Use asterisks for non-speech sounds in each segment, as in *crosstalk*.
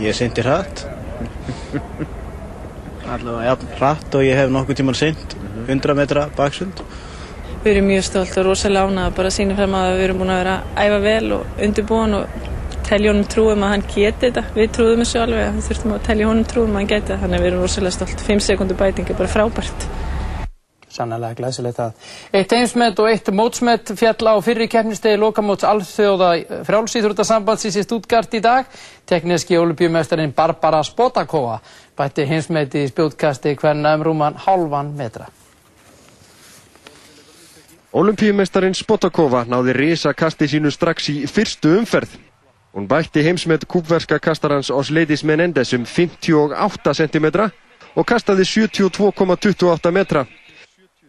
Ég syndi hratt. Allavega, já, hratt og ég hef nokkuð tíman synd, 100 metra baksund. Við erum mjög stolt og rosalega ánað að bara sína fram að við erum búin að vera að æfa vel og undirbúin og telja honum trúum að hann geti þetta. Við trúðum þessu alveg að við þurftum að telja honum trúum að hann geti þetta, þannig að við erum rosalega stolt. 5 sekundu bæting er bara frábært. Sannlega glæsilegt það. Eitt einsmet og eitt mótsmet fjall á fyrri keppnistegi lokamóts alþjóða frjálsýþrútasambandsins í Stuttgart í dag. Tekniski olimpíumestarinn Barbara Spotakova bætti hinsmeti í spjótkasti hverna um rúman halvan metra. Olimpíumestarinn Spotakova náði risa kasti sínu strax í fyrstu umferð. Hún bætti heimsmet kúpverska kastarans Osleidis Menendez um 58 cm og kastaði 72,28 metra.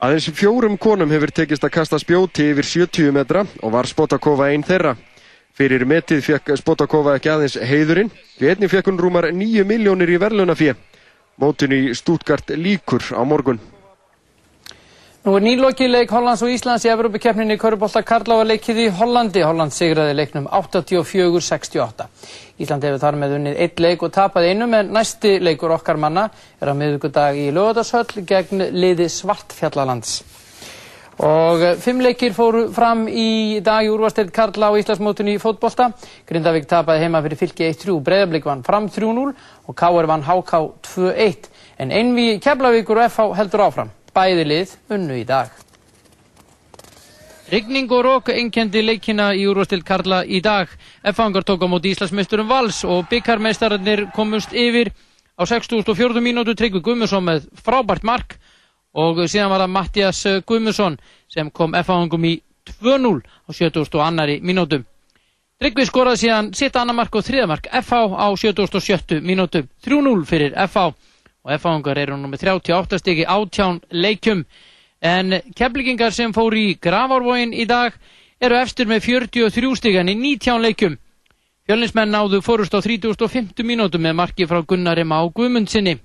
Aðeins fjórum konum hefur tekist að kasta spjóti yfir 70 metra og var Spotakova einn þeirra. Fyrir metið fekk Spotakova ekki aðeins heiðurinn, því einnig fekk hún rúmar 9 miljónir í verðlunafíð. Mótun í Stuttgart líkur á morgun. Nú er nýlokið leik Hollands og Íslands í Evrópikeppninni Körubolta Karla var leikið í Hollandi. Holland sigraði leiknum 84-68. Ísland hefur þar með unnið eitt leik og tapaði einu með næsti leikur okkar manna er á miðugudag í Lögadalshöll gegn liði Svartfjallalands. Og fimm leikir fóru fram í dag í úrvastild Karla á Íslandsmótunni í fótbolta. Grindavík tapaði heima fyrir fylki 1-3, Breiðablík vann fram 3-0 og K.R. vann HK 2-1. En einvi Keflavíkur og FH heldur áfram. Bæði lið unnu í dag. Rigning og rók einkendi leikina í úrvastild Karla í dag. F-fangar tók á móti Íslandsmeisturum Vals og byggarmeistararnir komust yfir á 64. mínútu Tryggvi Guðmusson með frábært mark og síðan var það Mattias Guðmusson sem kom F-fangum í 2-0 á 72. mínútu. Tryggvi skoraði síðan sitt annar mark og þriða mark FH á 77. mínútu. 3-0 fyrir FH og F-fangar eru nú með 38 styggi átján leikjum en keflingingar sem fór í Gravarvóin í dag eru efstur með 43 styggan í 19 leikjum. Fjölinsmenn náðu fórust á 35. mínútu með marki frá Gunnari Má Guðmundsinni.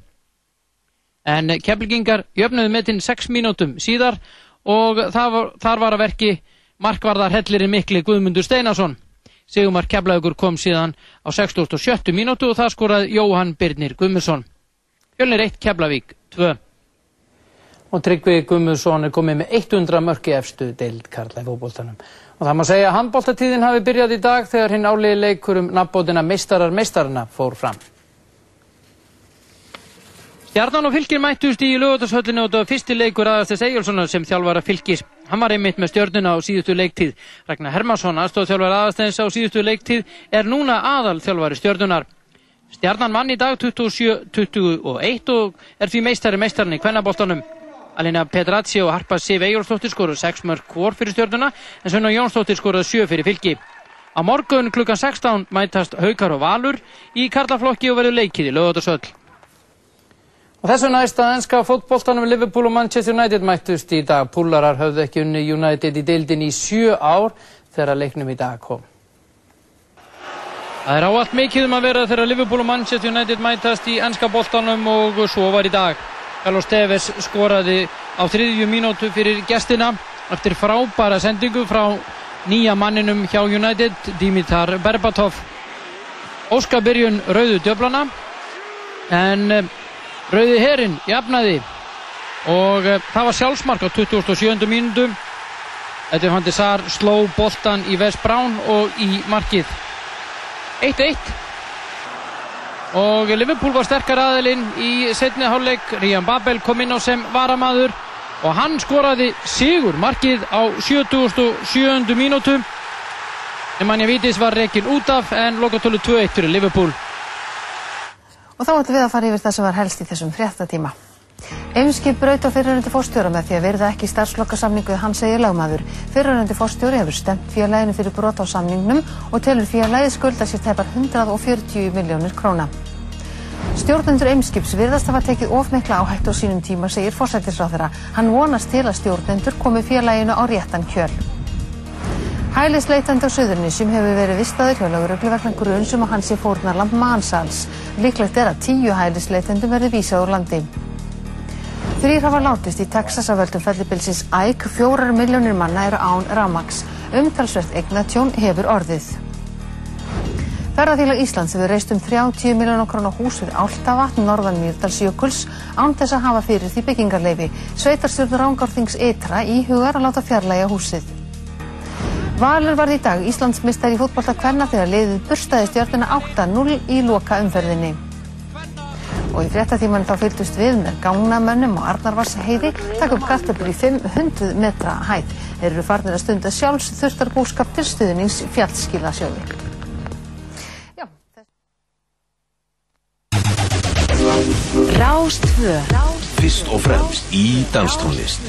En keflingingar jöfnuðu með tinn 6 mínútum síðar og var, þar var að verki markvarðar hellirinn mikli Guðmundur Steinarsson. Sigumar Keflaugur kom síðan á 67. mínútu og það skoraði Jóhann Birnir Guðmundsson. Fjölnir 1, Keflavík 2. Og Tryggvi Gummusson er komið með 100 mörki efstu deild Karla í fókbóltanum. Og það má segja að handbóltatíðin hafi byrjað í dag þegar hinn álegi leikur um nafnbótina Meistarar Meistarana fór fram. Stjarnan og fylgir mættust í lögutarshöllinu og það var fyrsti leikur aðastess Egilssonar sem þjálfara fylgis. Hann var einmitt með stjörnuna á síðustu leiktíð. Ragnar Hermansson, aðstofþjálfara aðastess á síðustu leiktíð, er núna aðal þjálfari stjörnunar. Stjarnan vann í dag 27-21 og er því meistari meistarinn í kvennabóltanum. Alina Pedrazzi og Harpa Sif Egilsdóttir skoruð 6 mörg hvor fyrir stjörnuna en Svenna Jónsdóttir skoruð 7 fyrir fylgi. Á morgun klukkan 16 mætast Haukar og Valur í karlaflokki og verður leikið í lögutarsöll. Og þessu næst að ennska fótbóltanum Liverpool og Manchester United mættust í dag. Púlarar höfðu ekki unni United í deildin í 7 ár þegar leiknum í dag kom. Það er áallt mikið um að vera þegar Liverpool og Manchester United mætast í ennska bóltanum og svo var í dag. Carlos Tevez skoraði á þriðju mínútu fyrir gestina eftir frábæra sendingu frá nýja manninum hjá United, Dimitar Berbatov. Óska byrjun rauðu djöflana en rauði herrin jafnaði og það var sjálfsmark á 27. mínútu. Þetta fandi Sar sló boltan í West Brown og í markið. 1-1 og Liverpool var sterkar aðilinn í setni hálfleik. Rían Babel kom inn á sem varamaður og hann skoraði sigur markið á 77. mínútu. Nemanja Vítis var rekin út af en lokatölu 2-1 fyrir Liverpool. Og þá ætlum við að fara yfir það sem var helst í þessum fréttatíma. Eimskip braut á fyrirhundi fórstjóra með því að verða ekki starfslokasamningu hann segir lagmaður. Fyrirhundi fórstjóri hefur stemt félaginu fyrir brot á samningnum og telur félagið skulda sér tæpar 140 miljónir króna. Stjórnendur Eimskips virðast hafa tekið ofmikla áhættu á sínum tíma, segir fórsættisráþurra. Hann vonast til að stjórnendur komi félaginu á réttan kjöl. Hælisleitandi á Suðurnísjum hefur verið vistaður hjá löguröglu vegna grunnsum og hans í fórnarlamb mannsals. Líklegt er að tíu hælisleitandum verði vísað úr landi. Þrýr hafa látist í Texas af völdum fellibilsins Æk, fjórar miljónir manna eru án Ramax. Umtalsvert eignatjón hefur orðið. Ferðarfélag Íslands hefur reist um 30 miljónar krónar hús við Áltavatn, norðan Mýrdalsjökuls, án þess að hafa fyrir því byggingarleifi. Sveitarstjórn Rángárþings Eitra í hugar að láta fjarlæga húsið. Valur varð í dag Íslandsmistar í fótbolta kvenna þegar liðið burstaði stjórnuna 8-0 í loka umferðinni. Og í fréttatíman þá fylgdust við með gágnamönnum og Arnarvars heiði takk upp kartöflur í 500 metra hæð. Þeir eru farnir að stunda sjálfs þurftar búskap til stuðnings fjallskilasjóði. Rástvö Fyrst og fremst í danstónlist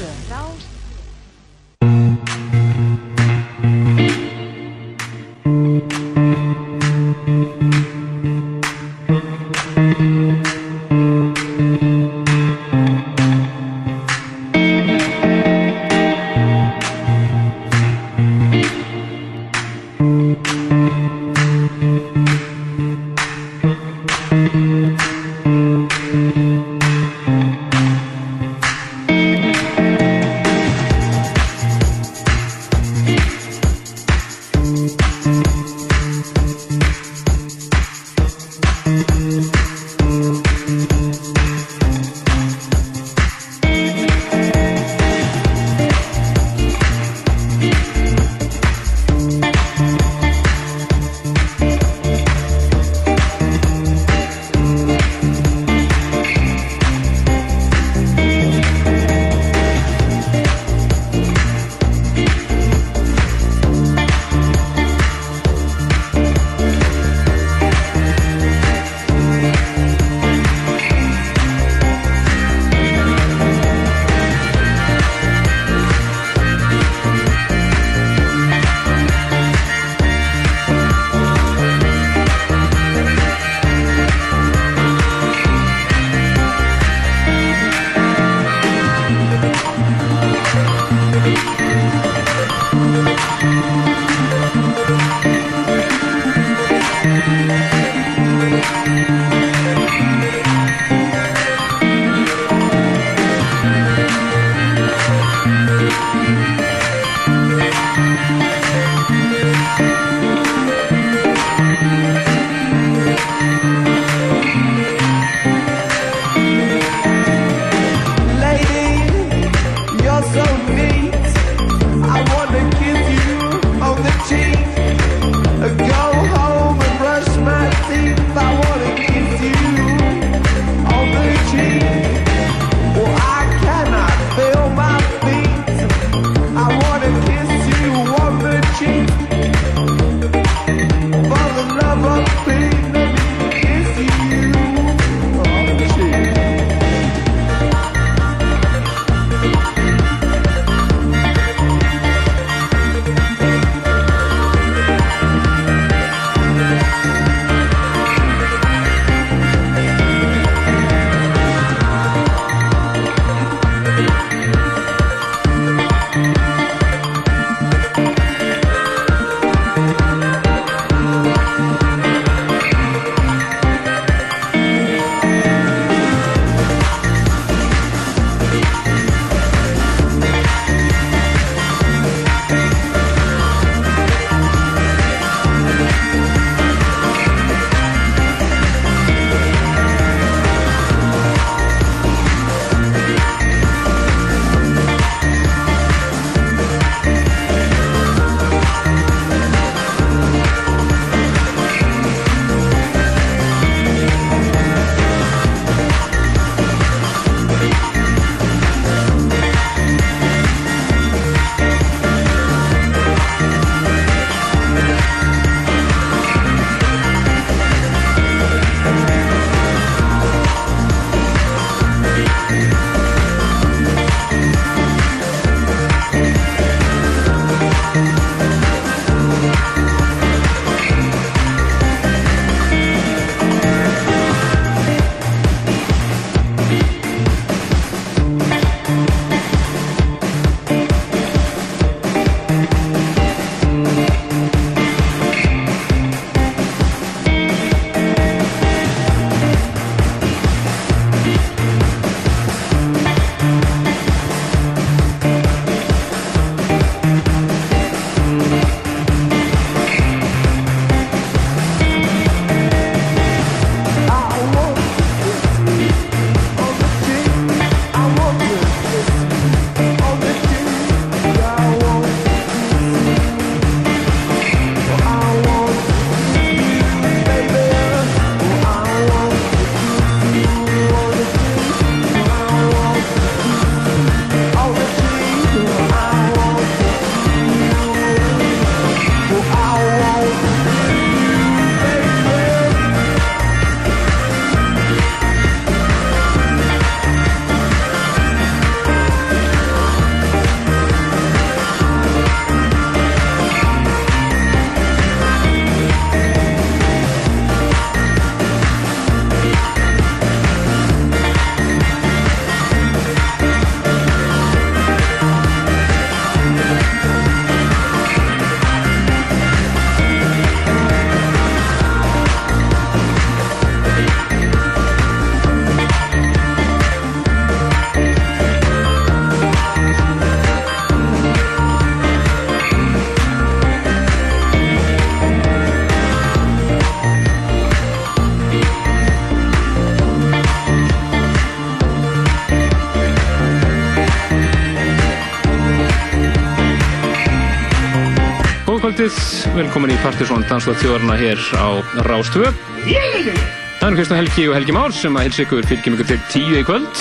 velkomin í Partiðsson Dansdótt þjóðarna hér á Rástvö. Það er Kristján Helgi og Helgi Már sem að hilsa ykkur fylgjum ykkur til tíu í kvöld.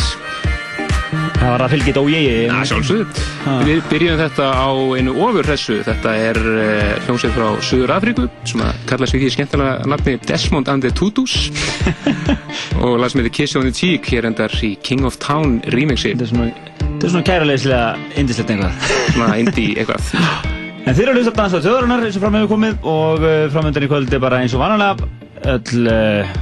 Það var að fylgja þetta ójegi. Já, sjálfsögð. Við byrjum þetta á einu ofurhessu. Þetta er uh, hljómsveit frá Suður Afríku sem að kalla sig því skemmtilega nafni Desmond and the Tutus *laughs* og lag sem heitir Kiss on the Cheek hér endar í King of Town remixi. Þetta er svona, svona kæralegislega indislegt einhvað. Svona indie eitthvað. *laughs* En þeir eru að hlusta á dansa þjóðarinnar eins og fram hefur komið og uh, framöndan í kvöld er bara eins og vanalega öll uh,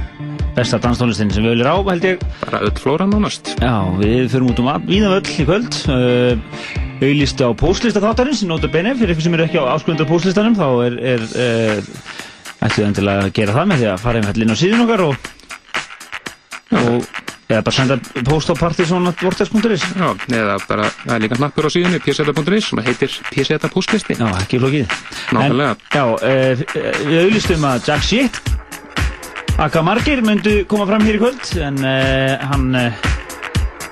besta danstónlistin sem við viljum á held ég. Bara öll flóra nánast. Já, við förum út um víðan öll í kvöld. Uh, auðlist á póslista þáttarins, nota bene, fyrir ykkur sem eru ekki á áskrundar póslistanum þá er, er uh, ætluð endilega að gera það með því að fara einhvern inn á síðan okkar og eða bara senda post á partysonatvortex.is Já, eða bara, það er líka hnappur á síðunni pseta.is sem heitir pseta postlisti Já, ekki flókið Nákvæmlega. Já, uh, við auðlistum að Jack Shit Akka Margir myndu koma fram hér í kvöld en uh, hann uh,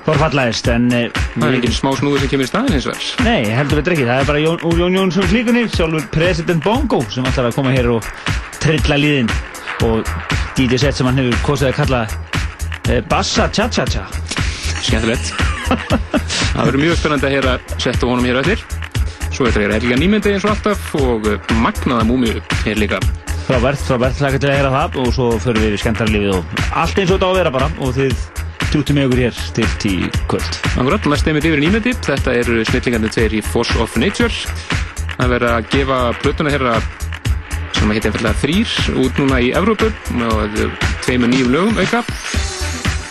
forfallaðist en Það er enginn smá snúði sem kemur í staðin hins vegar. Nei, heldur við ekki, það er bara Jón, Jón Jónsson flíkunni sjálfur President Bongo sem ætlar að koma hér og trilla líðin og DJ set sem hann hefur kosið að kalla Bassa Cha Cha Cha Skemmtilegt. Það verður mjög spennandi að heyra setja honum hér öttir Svo er þetta líka nýmyndi eins og alltaf og magnaða múmiu hér líka. Frábært, frábært, hlaka til að heyra það og svo förum við í skemmtarlífið og allt eins og þetta á að vera bara og þið tjúttum með okkur hér til tí kvöld. Akkurat, næst stefnir yfir nýmyndi. Þetta eru snillingandi tveir í Force of Nature. Það verður að gefa plötuna hér sem að heita einfallega þrýr út núna í Evrópu og tveimur nýjum lögum auka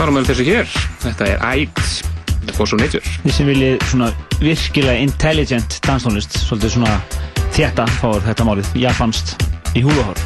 þar á meðal þessu hér. Þetta er Ægt Force of Nature Þið sem viljið svona virkilega intelligent danstónlist svolítið svona þétta fáur þetta málið. Japanst í húluhár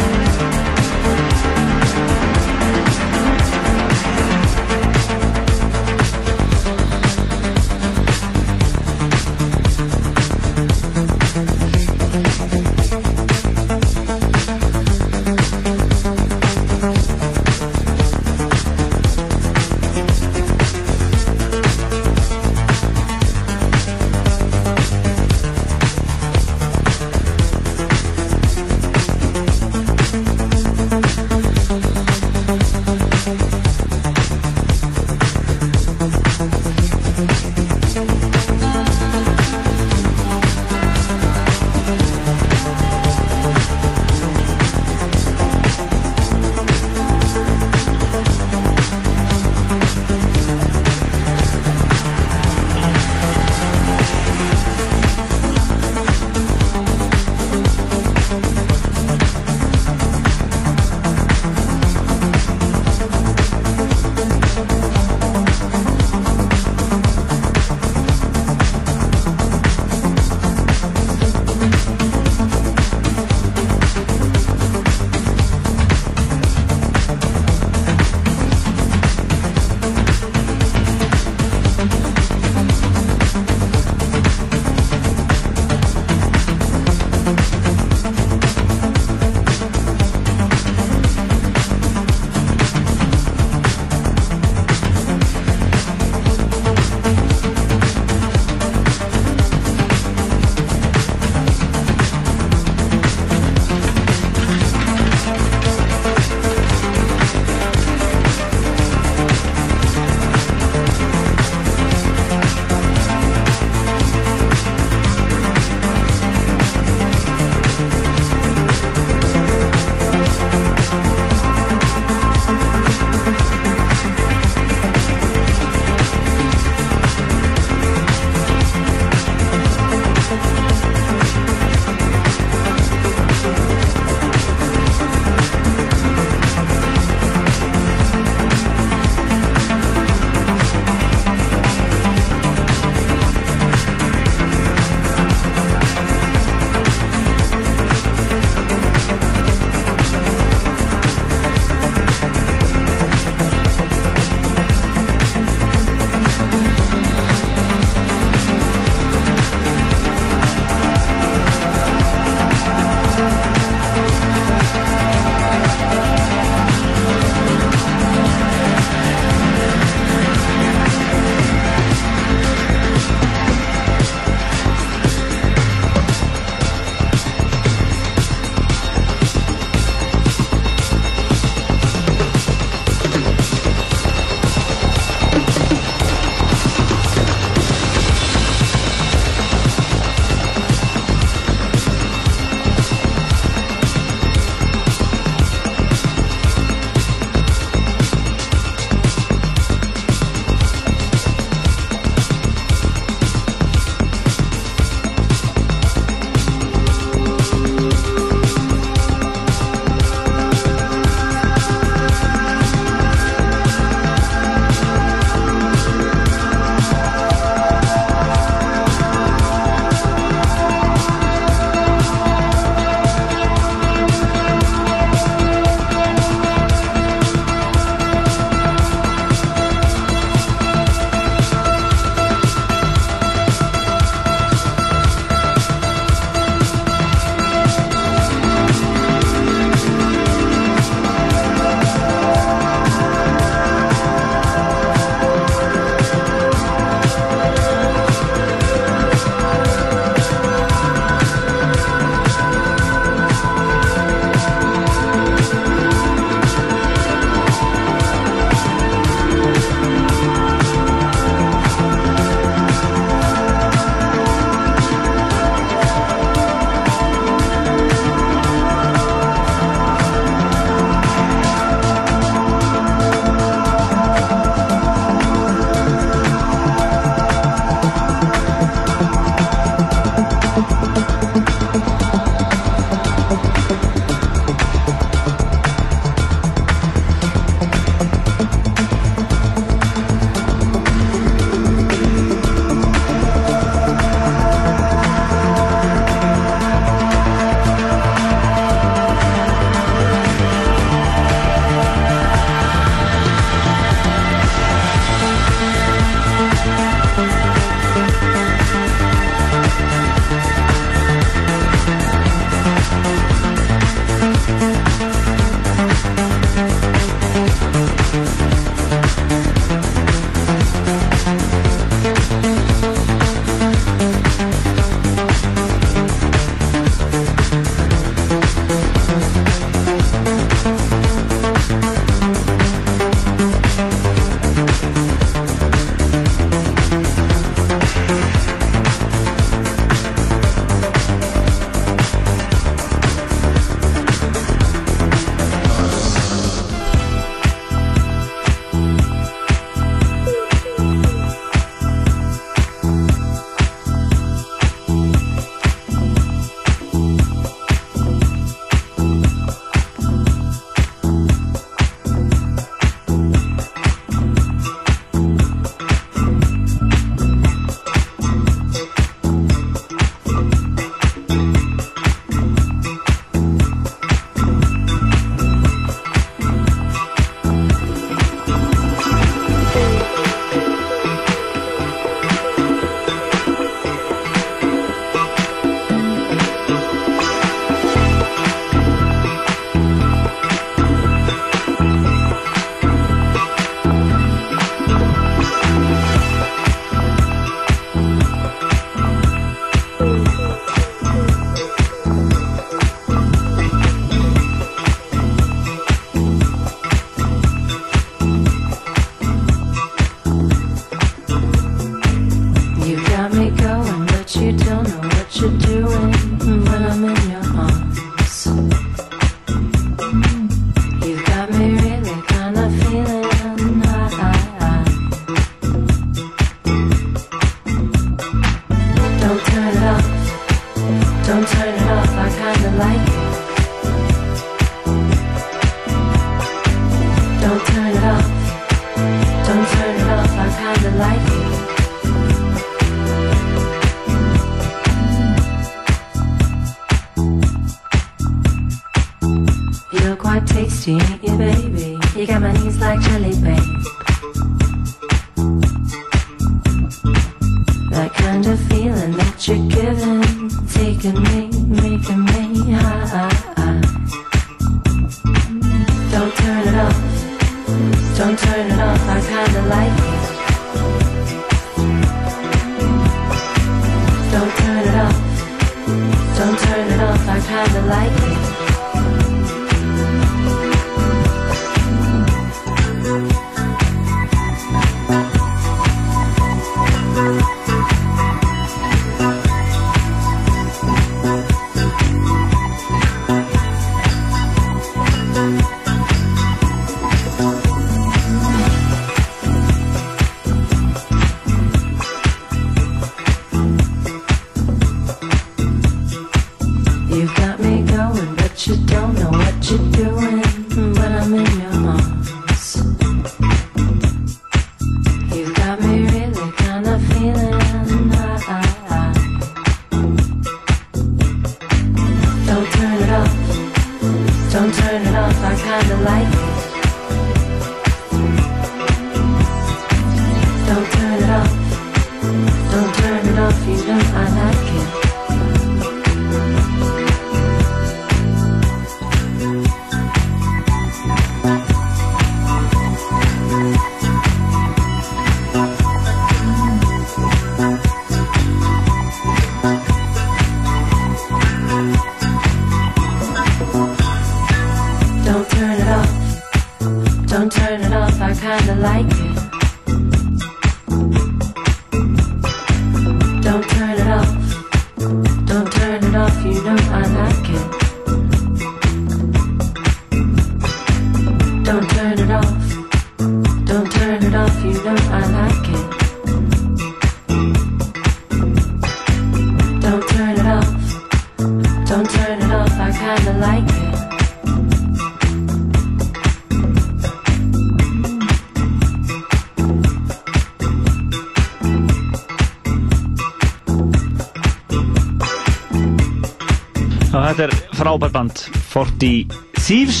40 Thieves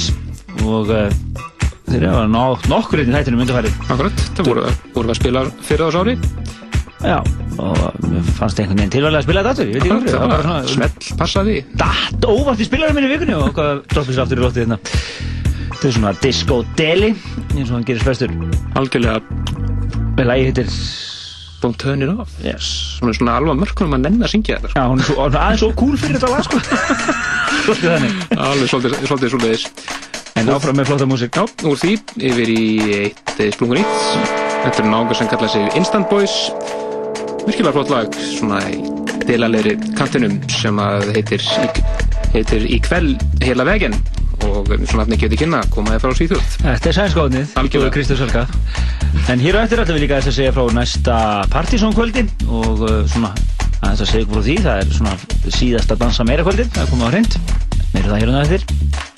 og uh, þeir eru að ná nokkur inn í þættinum undarfæri Akkurat, það voru, voru að spila fyrir ás ári. Já, og fannst einhvern veginn tilvæglega að spila þetta aftur, ég veit Akkurat, ekki hvað var Smell, passa því Dætt óvart í spilarum minni vikunni og hvað droppis aftur í róttið þetta hérna. Þetta er svona Disco Deli eins og hann gerir spestur Algjörlega. Vel að ég heitir Don't Turn It Off. Yes. Hún er svona alveg mörg hún er maður nenn að syngja þetta sko. Já, hún er svo, aðeins svo cool fyrir þetta lag sko. *laughs* Svolítið þannig. Alveg svolítið, svolítið svolítið. En áfram með flotta músík. Já, úr því yfir í eitt eh, splungur nýtt. Þetta er nága sem kallaði sig Instant Boys. Virkilega flott lag, svona í delalegri kantinum sem að heitir í, heitir í kveld hela veginn og eh, svona að nefnir getið kynna að koma þér frá Svíþjóð. Þetta er sænskóðnið, Algjörður Kristur Sölka. En hér á eftir ætlum við líka að segja frá næsta partysónkvöldi og eh, svona að segja ykkur frá því, það er svona síðasta dansa meira kvöldið, það er komið á hreint. Meira það hér á eftir.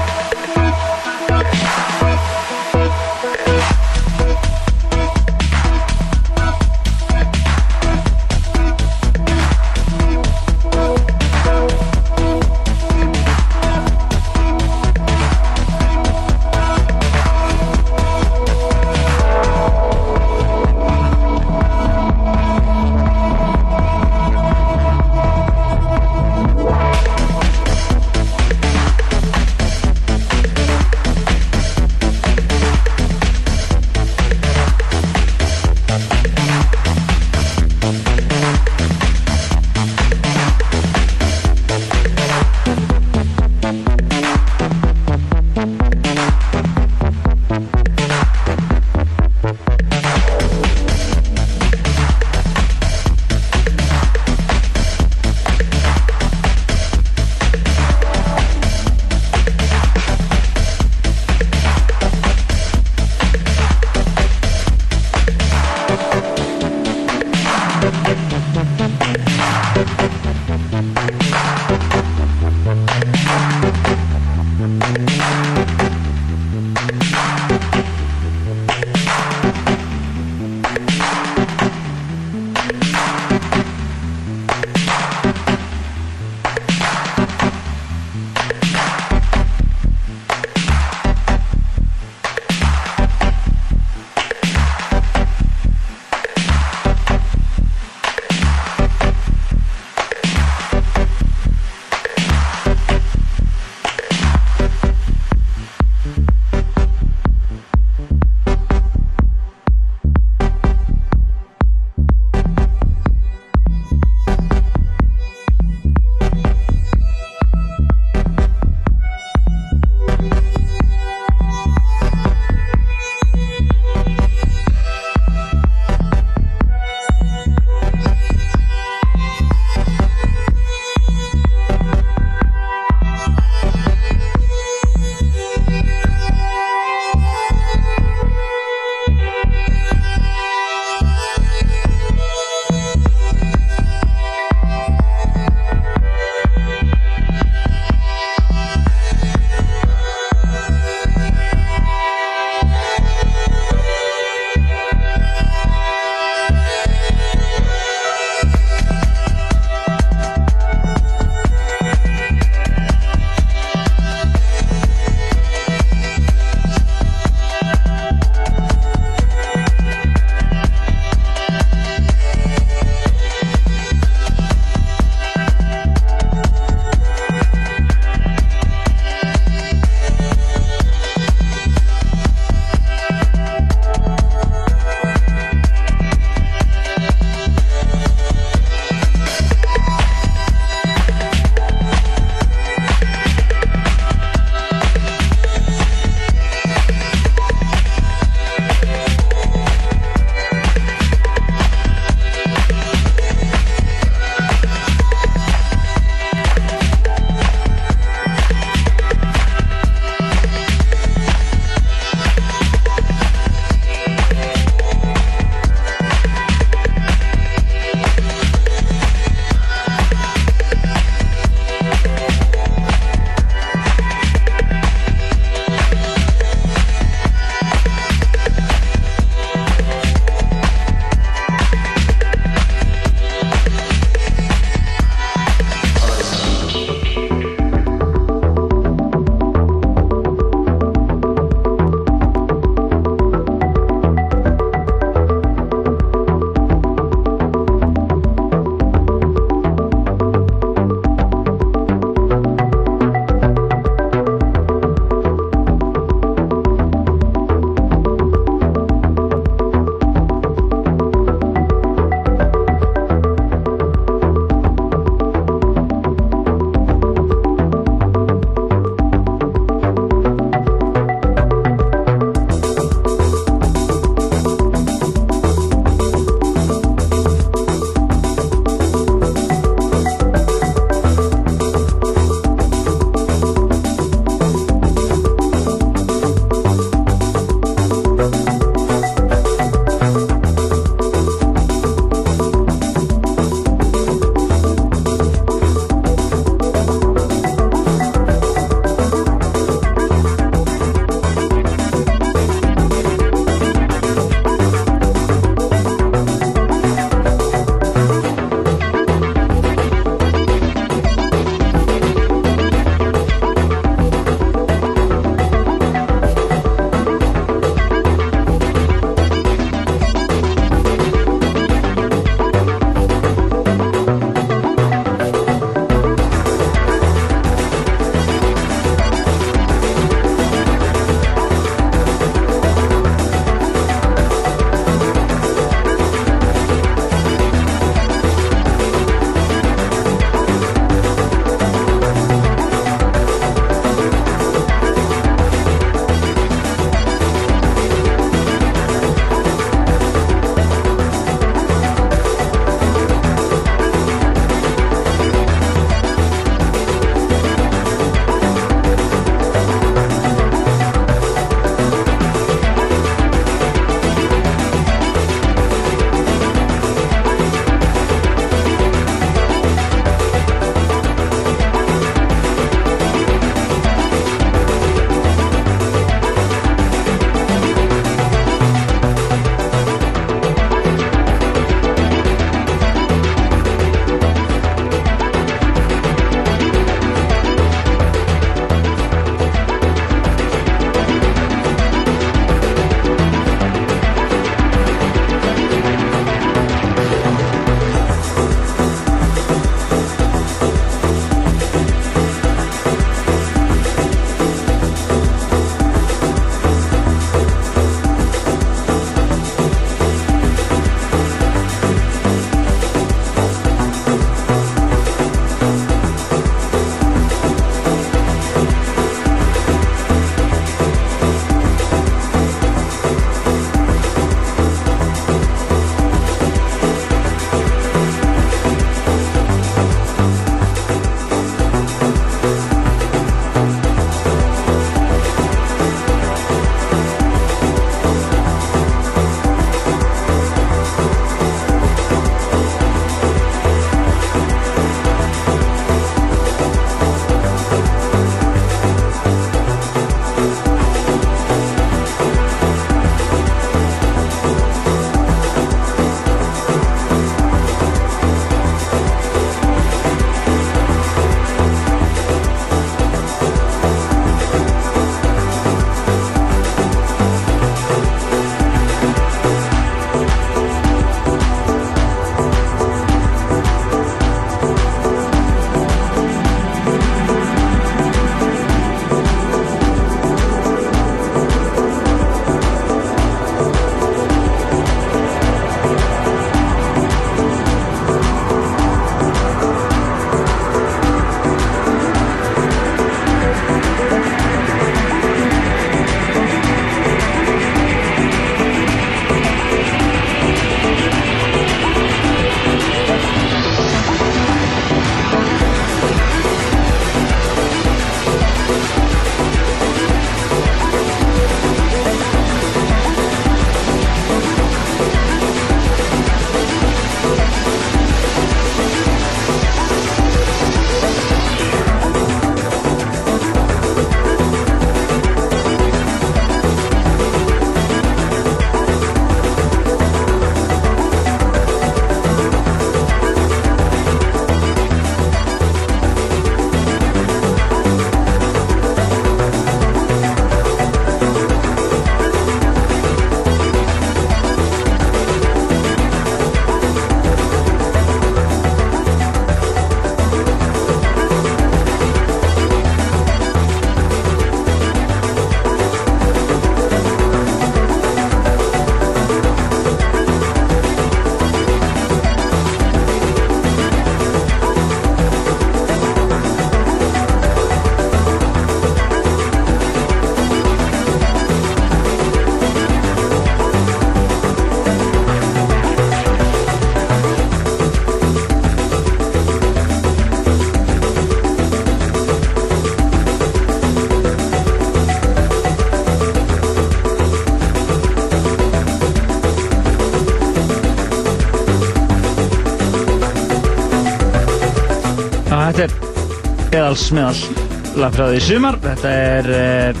Eðals meðal lagfræði í sumar. Þetta er uh,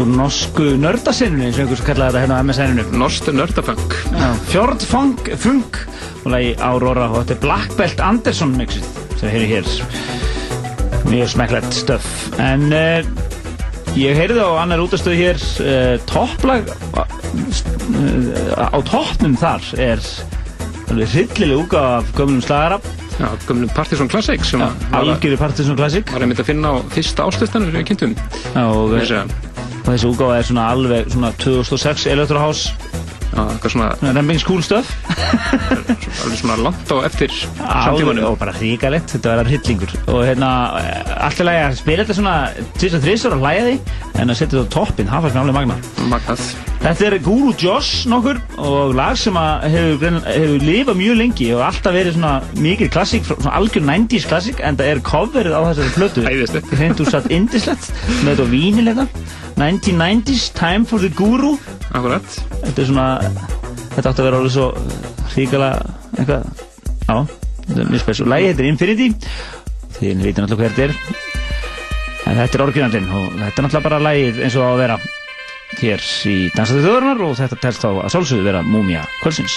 úr norsku nördasinnunni, og einhvers kallaði þetta hérna á MSN-inu. Norst nördafunk. Fjordfunk funk og lagi Aurora og þetta er Black Belt Anderson mixið sem við heyrum hér. Mjög smekklegt stöf. En uh, ég heyrði á annar útastöðu hér uh, topplag á toppnum þar er alveg hryllileg útgáfa af gömlum slagara Já, gömlum Partisan Classic sem Já, var, var einmitt að finna á fyrsta áslustanum sem við kynntum. og, Þessi útgáfa er svona alveg svona 2006 Electro House já, eitthvað svona, Rembings cool stöf *laughs* alveg svona langt á eftir samtímanum. og bara hríkalegt, þetta var hryllingur og hérna, alltaf lægi að spila þetta svona 23 og hlæja því en að setja þetta á toppinn, það fannst mér alveg magna Magnað. Þetta er Guru Josh nokkur og lag sem hefur, hefur lifað mjög lengi og alltaf verið svona mikið klassík, svona algjör 90s klassík en það er coverið á þessari flötu Æðislegt. *laughs* Hreint úr satt indislegt með þetta vínilega 1990s, Time for the Guru. Akkurat. Þetta er svona, þetta átti að vera alveg svo hríkala eitthvað. Já, þetta er mjög spes og lagi heitir Infinity. Þið veitir náttúrulega hver þetta er. En þetta er orginallinn og þetta er náttúrulega bara lagið eins og á að vera hér í Dansaði þjóðarinnar og þetta telst á að sálsögðu vera Múmia Kvölsins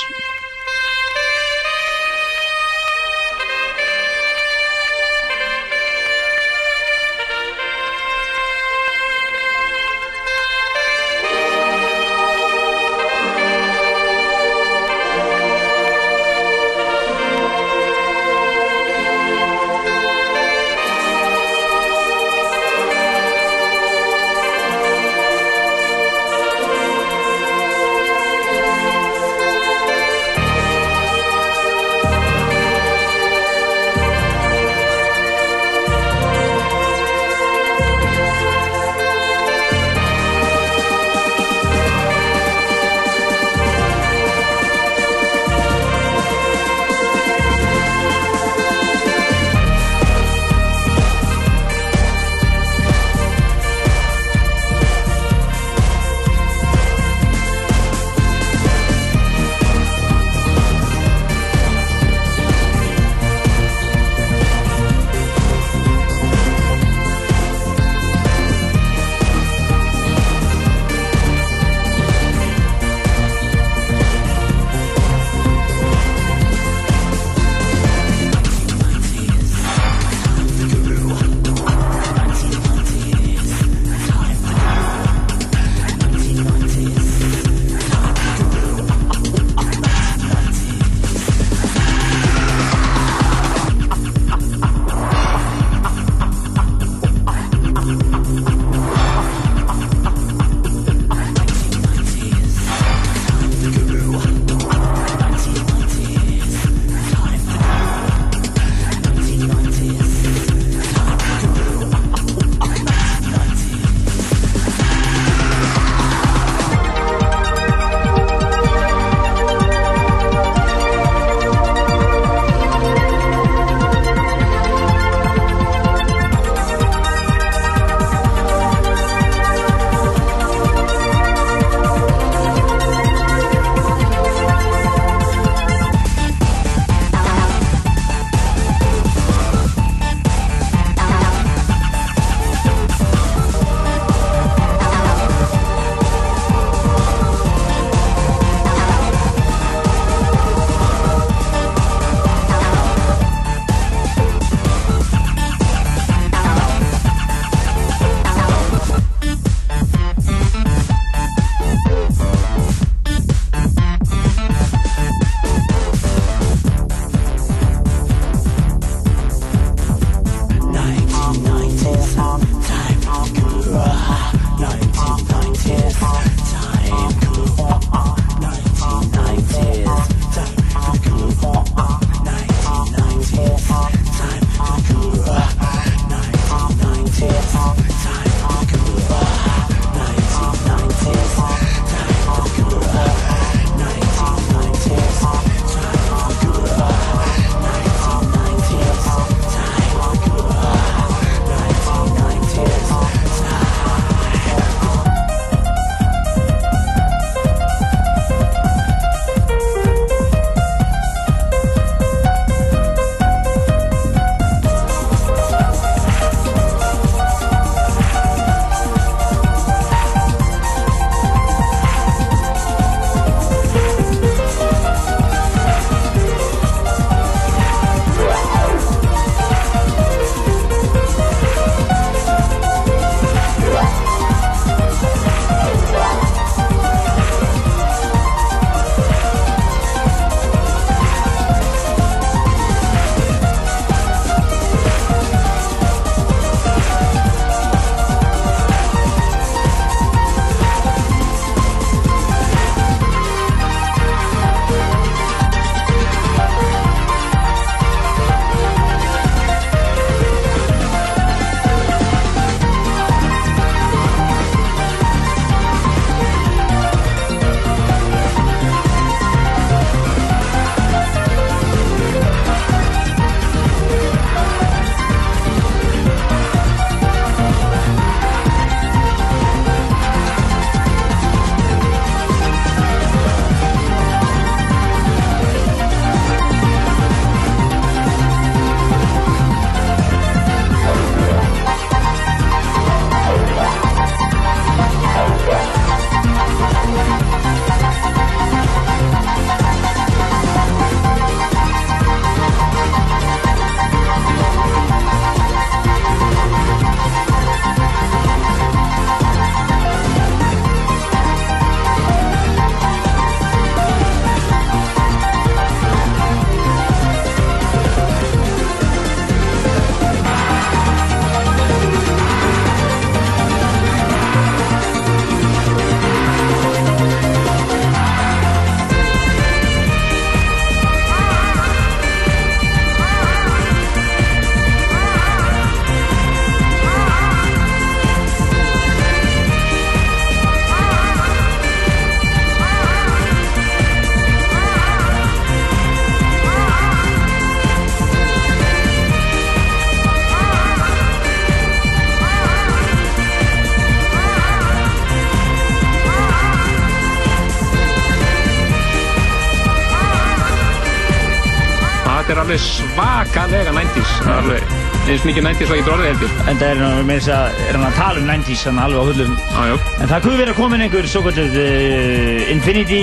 alveg svakalega 90s alveg eins mikið 90s og ekki dróðið heldur En það er meira þess að er hann að tala um 90s hann alveg á hullum. Jájó En það kuð verið að koma inn einhver svo kvöldið uh, Infinity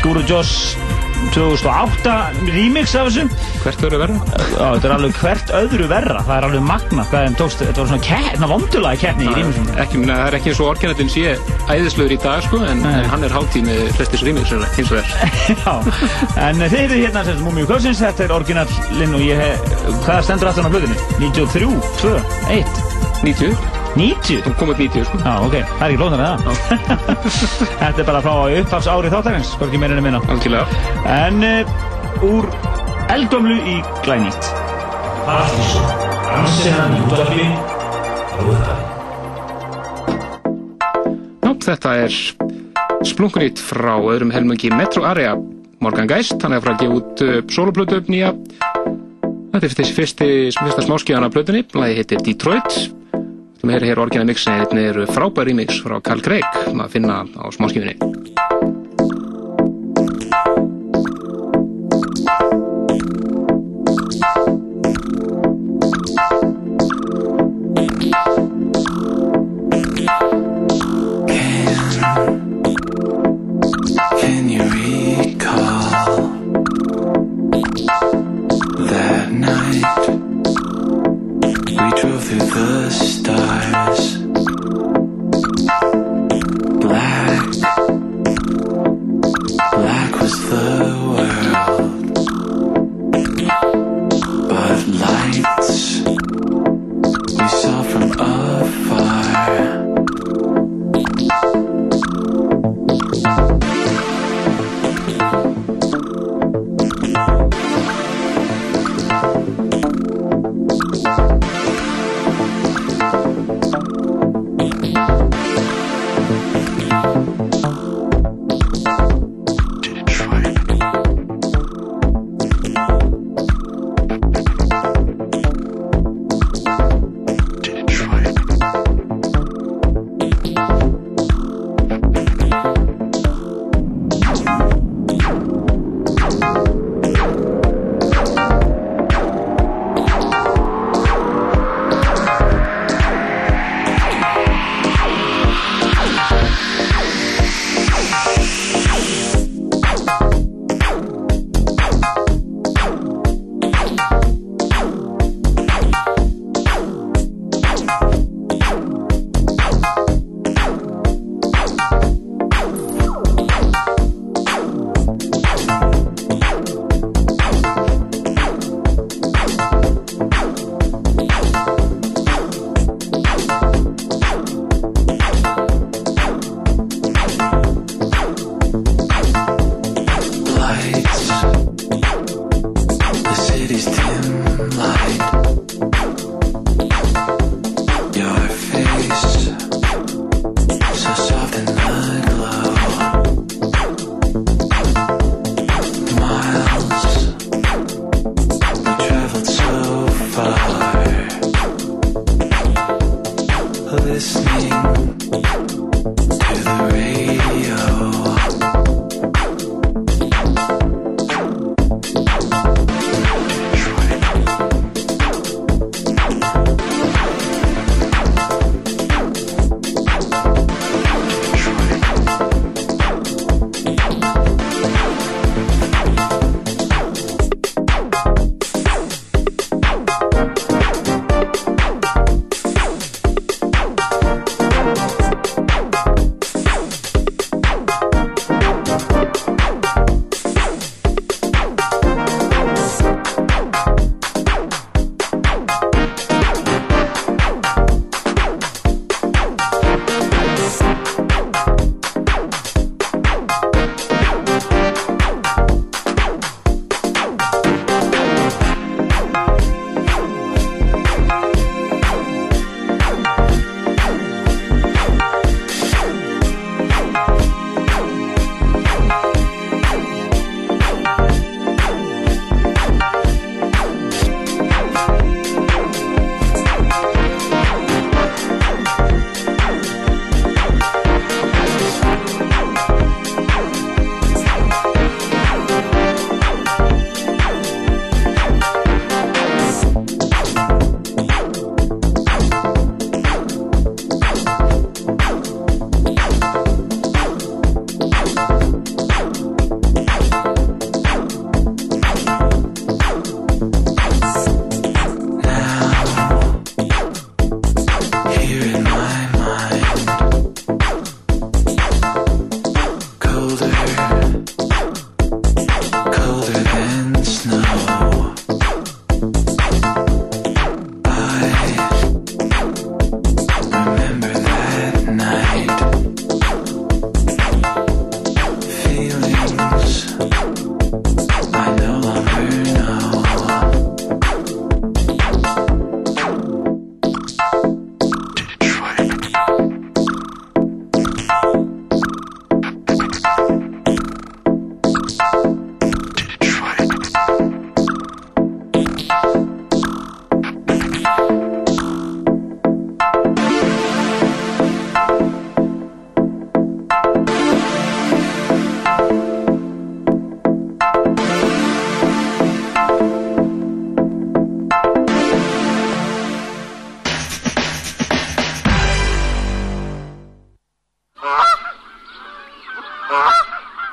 Guru Joss 2008 remix af þessu. Hvert öðru verra? Já, þetta er alveg hvert öðru verra. Það er alveg magna hvað þeim tókst. Þetta var svona, ke- svona vondulaga keppni í remixum það er ekki eins og orginallin sé æðislegur í dag sko en, en hann er hátíð með flestis remix eins og þess *laughs* Já, en þið eru hérna sem Múmiu Kvölsins, þetta er orginallinn og ég hef, hvað stendur aftan á hlutinni? 93, 2, 1 90 90? Það kom út 90 sko. Já, ok, það er ekki blóðnar með það. *laughs* Þetta er bara frá upphafs ári þáttakans, hvorki meira en minna. Algjörlega. En uh, úr eldgamlu í glænýtt. Ansennan í útvarpi, rúðar. Já, þetta er splunkunýtt frá öðrum helmungi Metro Area. Morgan Geist, hann er frá að gefa út uh, soloplötu nýja. Þetta er þessi fyrsti, fyrsta smáskíðan af plötunni, lagi heitir Detroit Þú meira hér orginal mixin, þetta eru frábær remix frá Carl Craig, maður finna á smáskíðunni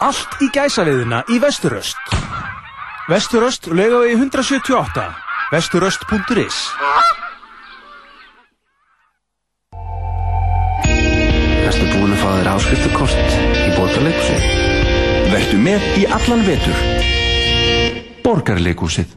allt í gæsaviðina í Vesturöst. Vesturöst, laugavegi 178, vesturöst.is. Erstu búin að fá þér áskriftakort í borgarleikusið? Vertu með í allan vetur. Borgarleikusið.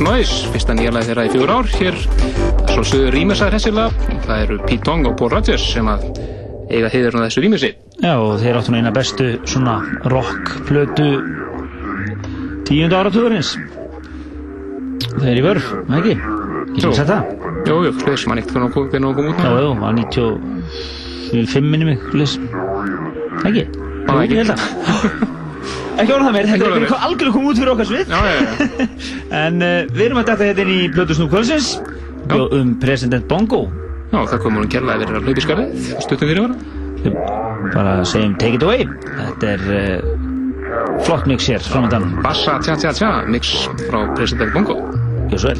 Noise, fyrsta nýjarlæð þeirra í fjóður ár hér, svo sögur rýmisar hessilega, það eru Pete Tong og Paul Rodgers sem að eiga heiðurna þessu rýmisi. Já og þeir áttu eina bestu svona rockplötu tíundu áratúðurins þeir eru í vörf, ekki? Ég finnst þetta. Jú, jú, hlutið sem hann eitt fyrir að koma út með. Já, jú, hann 95 minnum ykkurleis ekki? Jú, ekki held að *laughs* ekki orða um það meir, þetta er algjörlega komið út fyrir okkar svið *laughs* En uh, við erum að detta hérna í Plötusnúk Kvölsins um President Bongo. Já, það komur hún kjærlega að vera að hlaupa í skarðið, stuttum fyrir varan. Bara segjum take it away. Þetta er uh, flott mix hér framöndan. Bassa tja tja tja mix frá President Bongo. Gjóðsvæl.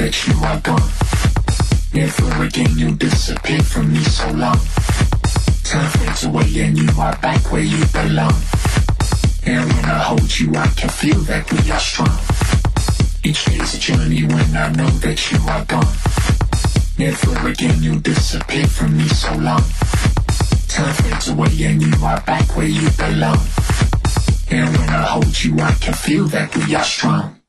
That you are gone. Never again you'll disappear from me so long. Time fades away and you are back where you belong. And when I hold you, I can feel that we are strong. Each day's a journey when I know that you are gone. Never again you'll disappear from me so long. Time fades away and you are back where you belong. And when I hold you, I can feel that we are strong.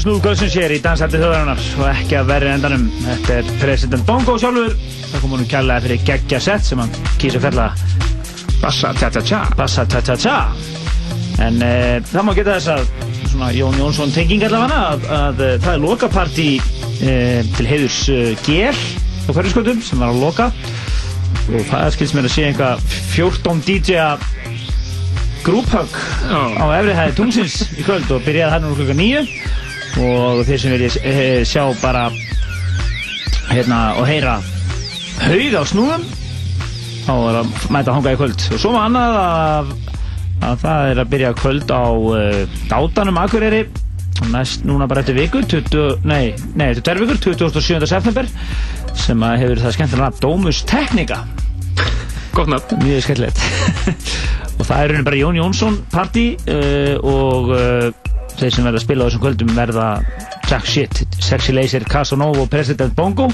Þetta er flötu snúðgölsins hér í dansætti þjóðarinnar og ekki að verri endanum. Þetta er President Bongo sjálfur. Það kom hún kjallaði fyrir geggja sett sem hann kýsa fella Bassa tja tja tja. Bassa tja tja tja. En e, það má geta þess að svona Jón Jónsson tenging allavega að, að, að það er lokapartí e, til heiðurs e, GL á hverjusköldum sem var að loka og það skilst mér að sé einhvað 14 DJ-a grúphögg á efrihæði tungsins í kvöld og byrjaði hann úr klukka nýju og þeir sem viljið e, sjá bara hérna og heyra haug á snúðum þá er að mæta að hanga í kvöld. Og svo maður annað að, að það er að byrja kvöld á uh, dátanum Akureyri. Næst núna bara eftir viku 20, nei, nei, eftir tverr vikur 27. september sem að hefur það skemmtilega nafn Dómus Teknika Gótt nafn. Mjög skemmtilegt. *laughs* Og það er bara Jón Jónsson party uh, og uh, þeir sem verða að spila á þessum kvöldum verða Jack Shit, Sexy Laser, Casanova og President Bongo.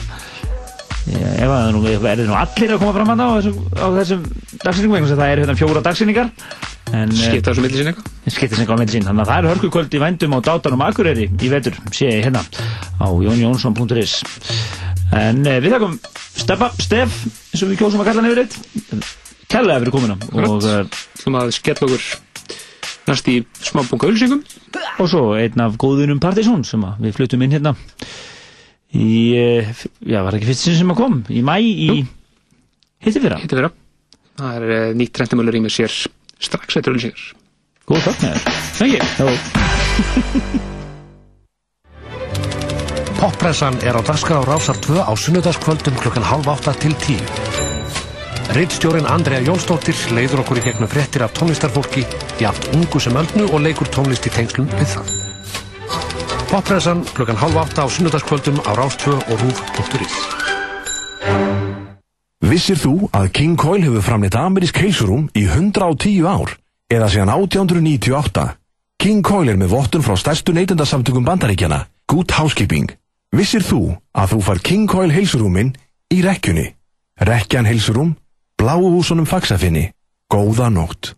Ef það nú er nú allir að koma fram að það á þessum dagsyningum það eru hérna fjóra dagsynningar skipta þessu millisín eitthvað? skipta þessu millisín þannig að það eru hörkukvöld í vændum á dátanum Akureyri í vetur sé ég hérna á jónjónsson.is en eh, við þakkum Steppa, Steff eins og við kjósum að kalla hann yfir eitt. Kærlega fyrir komuna. Og uh, að skella okkur næst í smábunga ölsingum og svo einn af góðunum Partizón sem við flutum inn hérna. Í, já, var ekki fyrst sem að kom? Í mæ í hitti fyrra hitti fyrra það er uh, nýtt rentimölu rýmið sér strax eftir ölsingar góð takk með þér Poppressan er á dagskrá Rásar 2 á sunnudagskvöldum klukkan halv átta til tíu. Rittstjórin Andrea Jónsdóttir leiður okkur í gegnum frettir af tónlistarfólki jafnt ungu sem öldnu og leikur tónlist í tengslum við það. Poppressan klukkan halv átta á sunnudagskvöldum á Rás 2 og rúf.is Vissir þú að King Coil hefur framleitt amerísk heilsurum í 110 ár eða síðan 1898? King Coil er með vottun frá stærstu neytendasamtökum bandaríkjana, Good Housekeeping. Vissir þú að þú far King Coil heilsurúmin í rekkjunni? Rekkjan heilsurum, bláu húsunum fagsafinni. Góða nótt.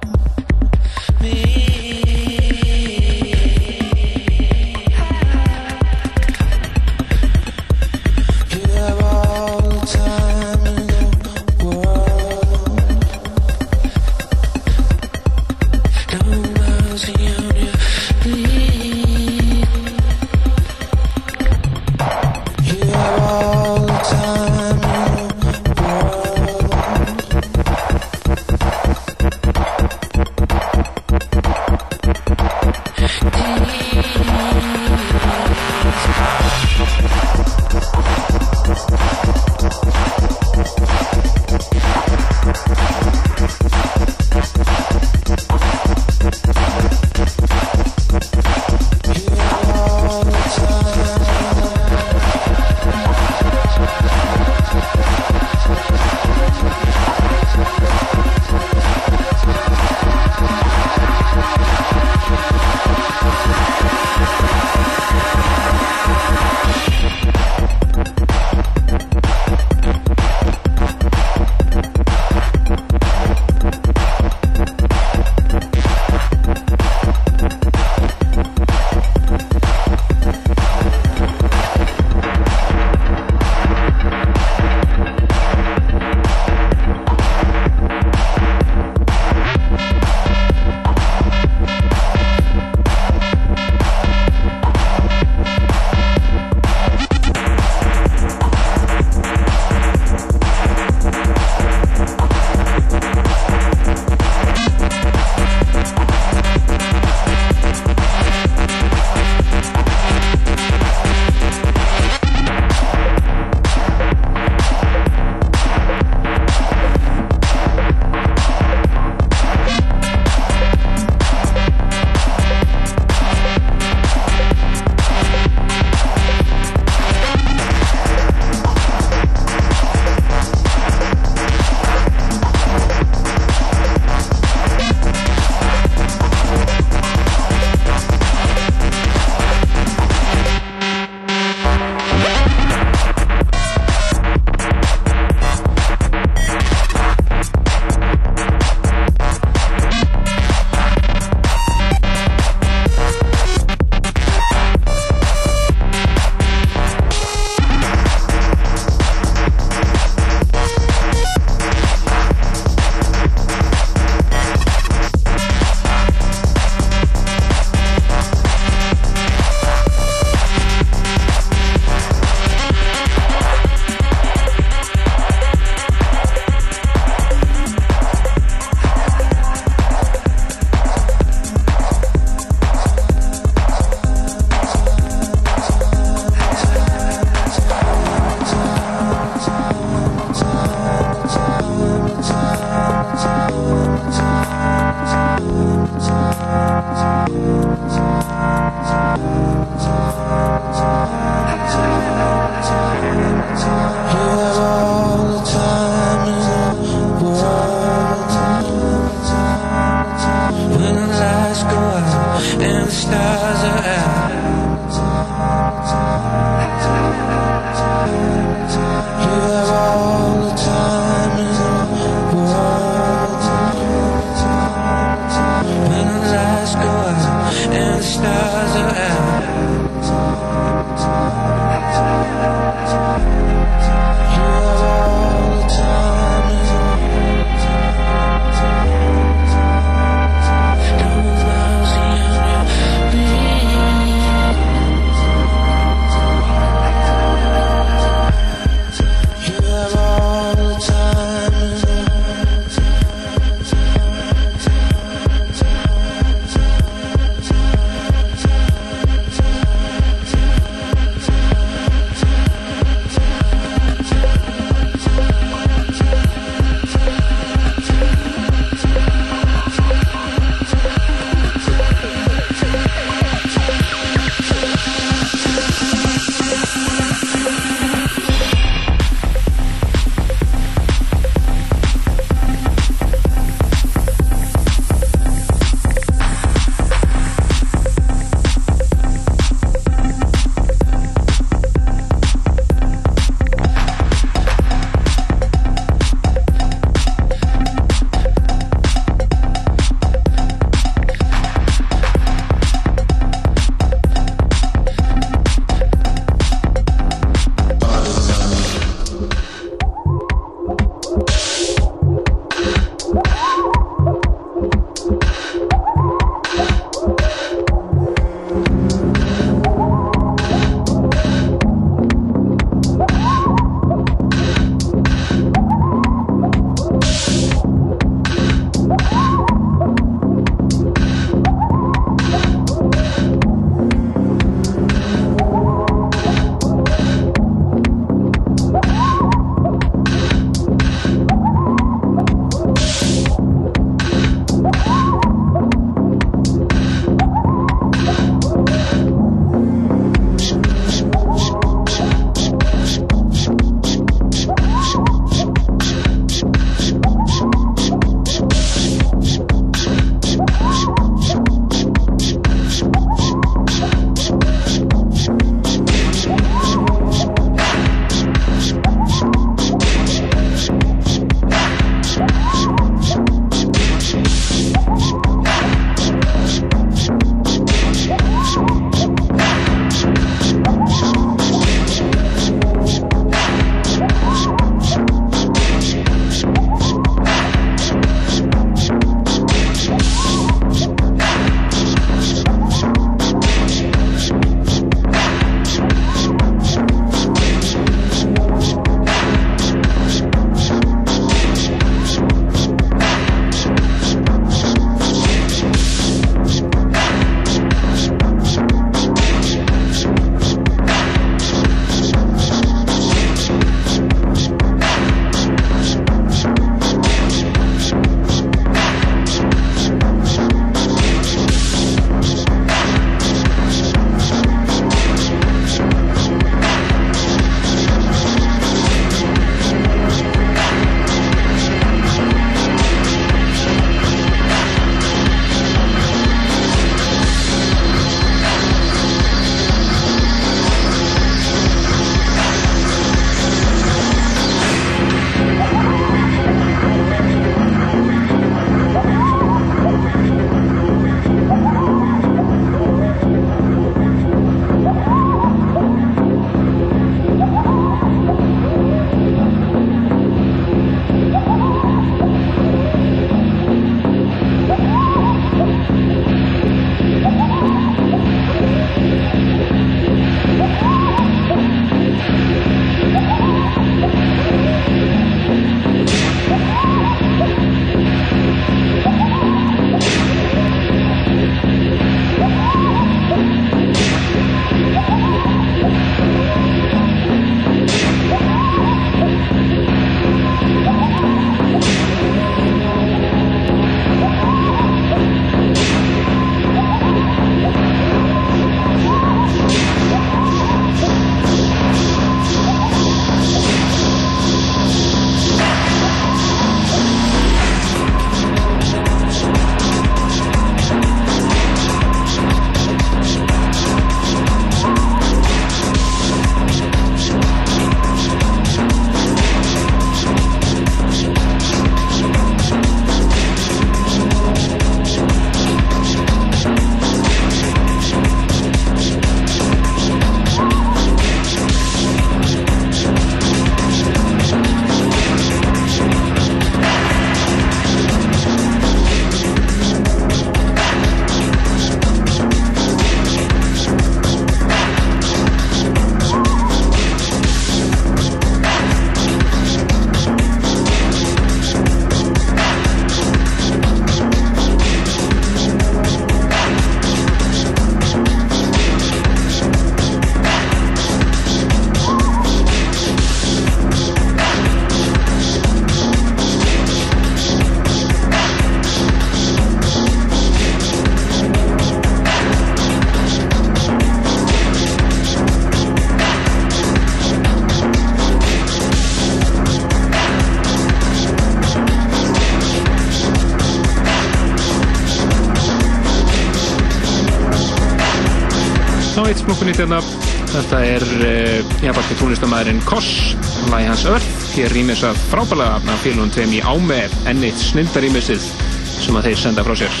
Hits-blokkunni hérna. Þetta er uh, japanski tónlistamæðurinn Koss, lagi hans Earth. Hér rýmis að frábælega af félagum tveim í Áme, ennitt snildarýmisið sem að þeir senda frá sér.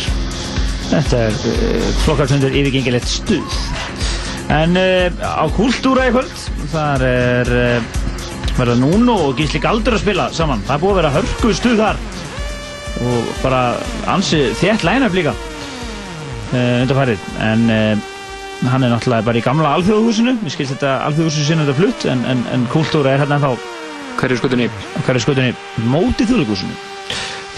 Þetta er uh, flokkartundur yfirgengilegt stuð. En uh, á Kultúra í kvöld, þar er uh, verða Núno og Gísli Galdur að spila saman. Það er búið að vera hörku stuð þar og bara ansi þétt line-up líka undarfærið. En hann er náttúrulega bara í gamla alþjóðhúsinu. Mér skilst þetta alþjóðhúsinu sinna þetta flutt en, en, en Kultúra er hérna ennþá Hverju skutunni? Hverju skutunni móti þjóðleikúsinu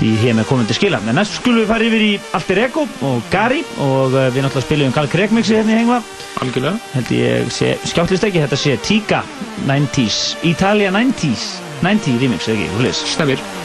því hér með komum til skila. En næst skulum við fara yfir í Alter Ego og Gary og uh, við náttúrulega spilum Karl Kregmixi hérna í hengva. Algjörlega. Held ég sé, skjáttlist ekki, þetta sé Tiga 90s, Italia 90s, 90 remix, ekki, húlis. Stemmir.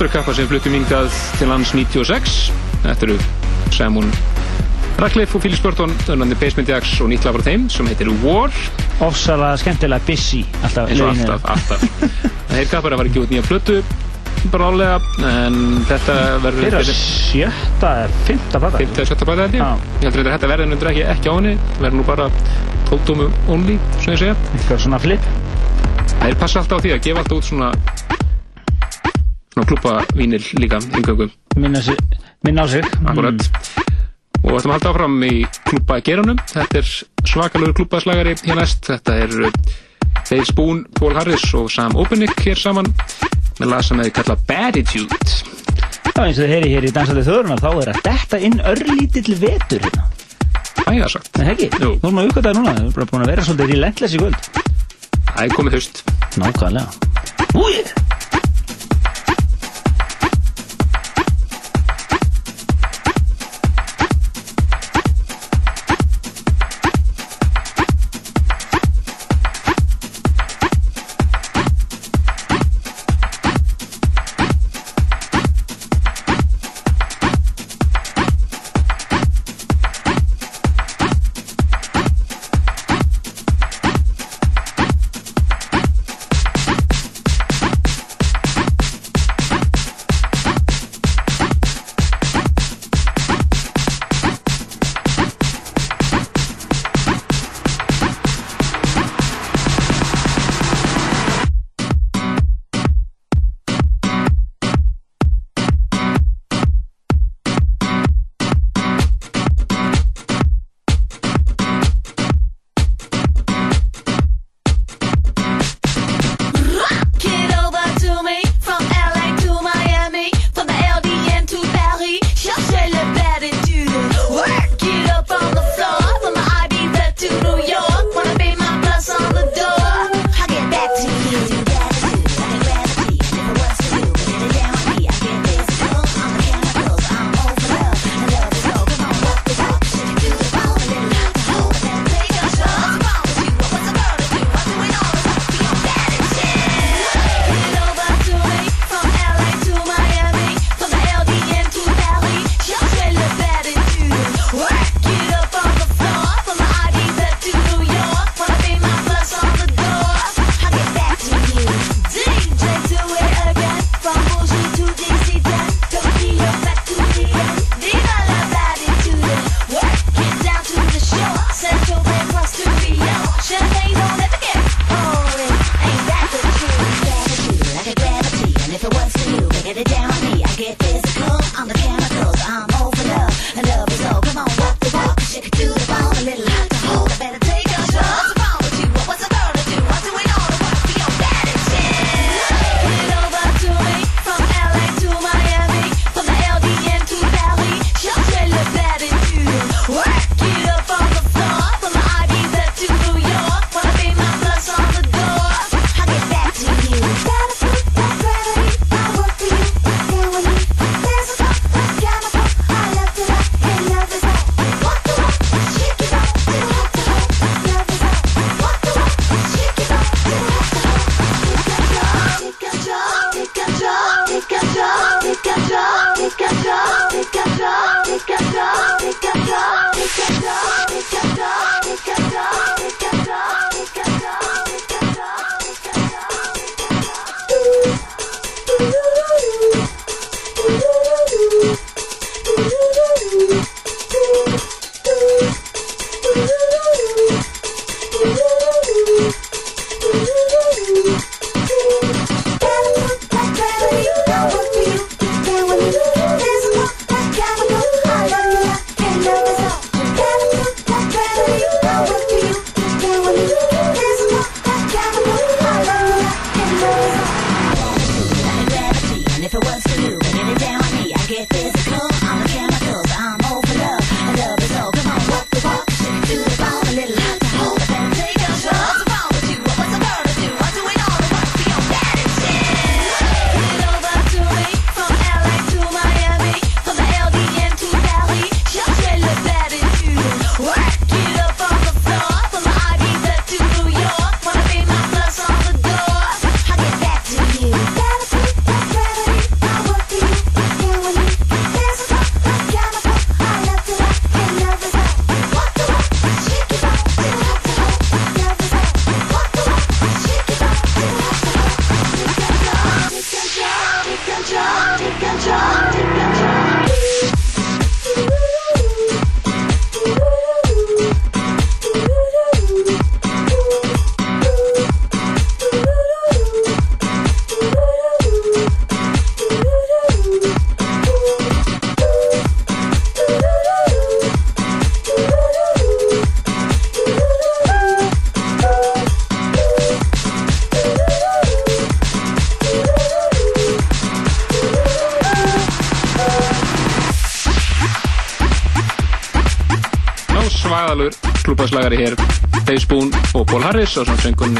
Another kappa sem fluttum hingað til lands 96 Þetta eru Simon Radcliffe og Philip Burton Önandi Basement Jacks og nýtt lag frá þeim sem heitir War. Ofsalega skemmtilega busy alltaf og lögin alltaf, alltaf. Þeir kappar að fara ekki út nýja plötu bara álega en þetta verður Þeirra sjötta er fymta plata Fymta eða sjötta plata held ég. Ég heldur að þetta verður nöndur ekki, ekki á henni verður nú bara tóldómu only svona ég segja. Eitthvað svona flip. Þeir passa alltaf á því að gefa alltaf út svona svona klúpa vínil líka yngöngum minna, á sig Akkurat Og við ætlum að halda áfram í klúpa geranum Þetta er svakalur klúpaslagari hér næst. Þetta er uh, Dave Spoon, Paul Harris og Sam Openik hér saman. Með lag sem hefði kallað Baditude Já, eins og þið heyri hér í Dansandi þörunar þá er að detta inn örlítill vetur hérna. Æja sagt Nei, ekki? Jú. Nú erum við uppgötaði núna, við erum bara búin að vera svolítið relentless í kvöld. Það er komið haust. Nákvæmlega. Úi!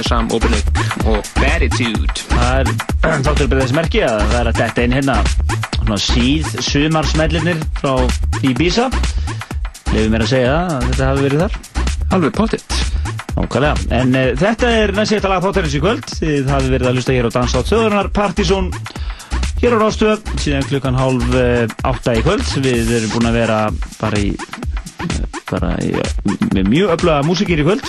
Og svona söngunni Sam Obernick og Beatitude Það er þáttur bara þess merki að það er að þetta einn hérna svona síð sumarsmellinir frá Ibiza. Leifum mér að segja það að þetta hafi verið þar. Alveg pottitt Nákvæmlega, en uh, þetta er næst eitt að laga þáttarins í kvöld. Þið hafið verið að hlusta hér á Danstátt Söðurnar Partizón Hér á Rástöð, síðan klukkan hálf uh, átta í kvöld. Við erum búin að vera bara í bara í, með mjög öflaga músikir í kvöld.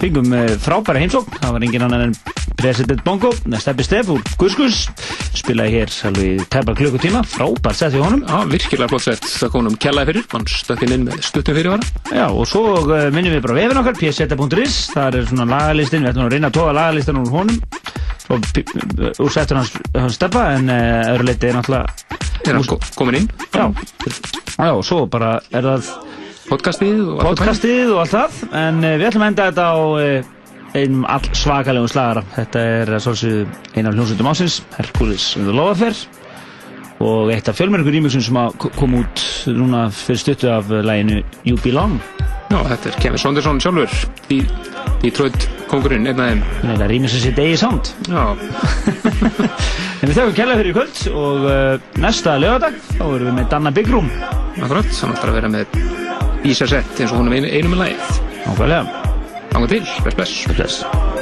Fengum uh, frábæra heimsókn. Það var engin annan en President Bongo. Steppi Steff úr Guskus spilaði hér alveg tæpa klukkutíma. Frábært sett við honum. Já, virkilega flott sett, það kom um kjallaði fyrir. Mann stökkinn inn með stuttum fyrirvara. Já, og svo uh, minnum við bara vefin okkar pseta.is, það er svona lagalistin við ætlum að reyna að toga lagalistin úr honum. Og p- úr settur hans, hans steppa en öðru leiti er náttúrulega Er hann ko- kominn inn? Já, já, og svo bara er það podcastið og allt það podcastið og allt það. En uh, við ætlum að enda þetta á uh, einum all svakalegum slagara. Þetta er svolsögðu eina af hljómsveitum ásins Hercules in the Love Affair. Og eitt af fjölmörgur rýmixum sem kom út núna fyrir stuttu af uh, læginu You Belong. Já, þetta er Kevin Saunderson sjálfur. Í Detroit kongurinn, einn af þeim. Nei, það rýmir sem sitt eigi sound. Já. *laughs* En við þakkum kærlega fyrir í kvöld og uh, næsta lögadag þá erum við með Danna Room Akkurat, hann ætlar að vera með Ísa sett eins og er einu, einu með lagið. Nákvæmlega. Ánga til, bless bless. Bless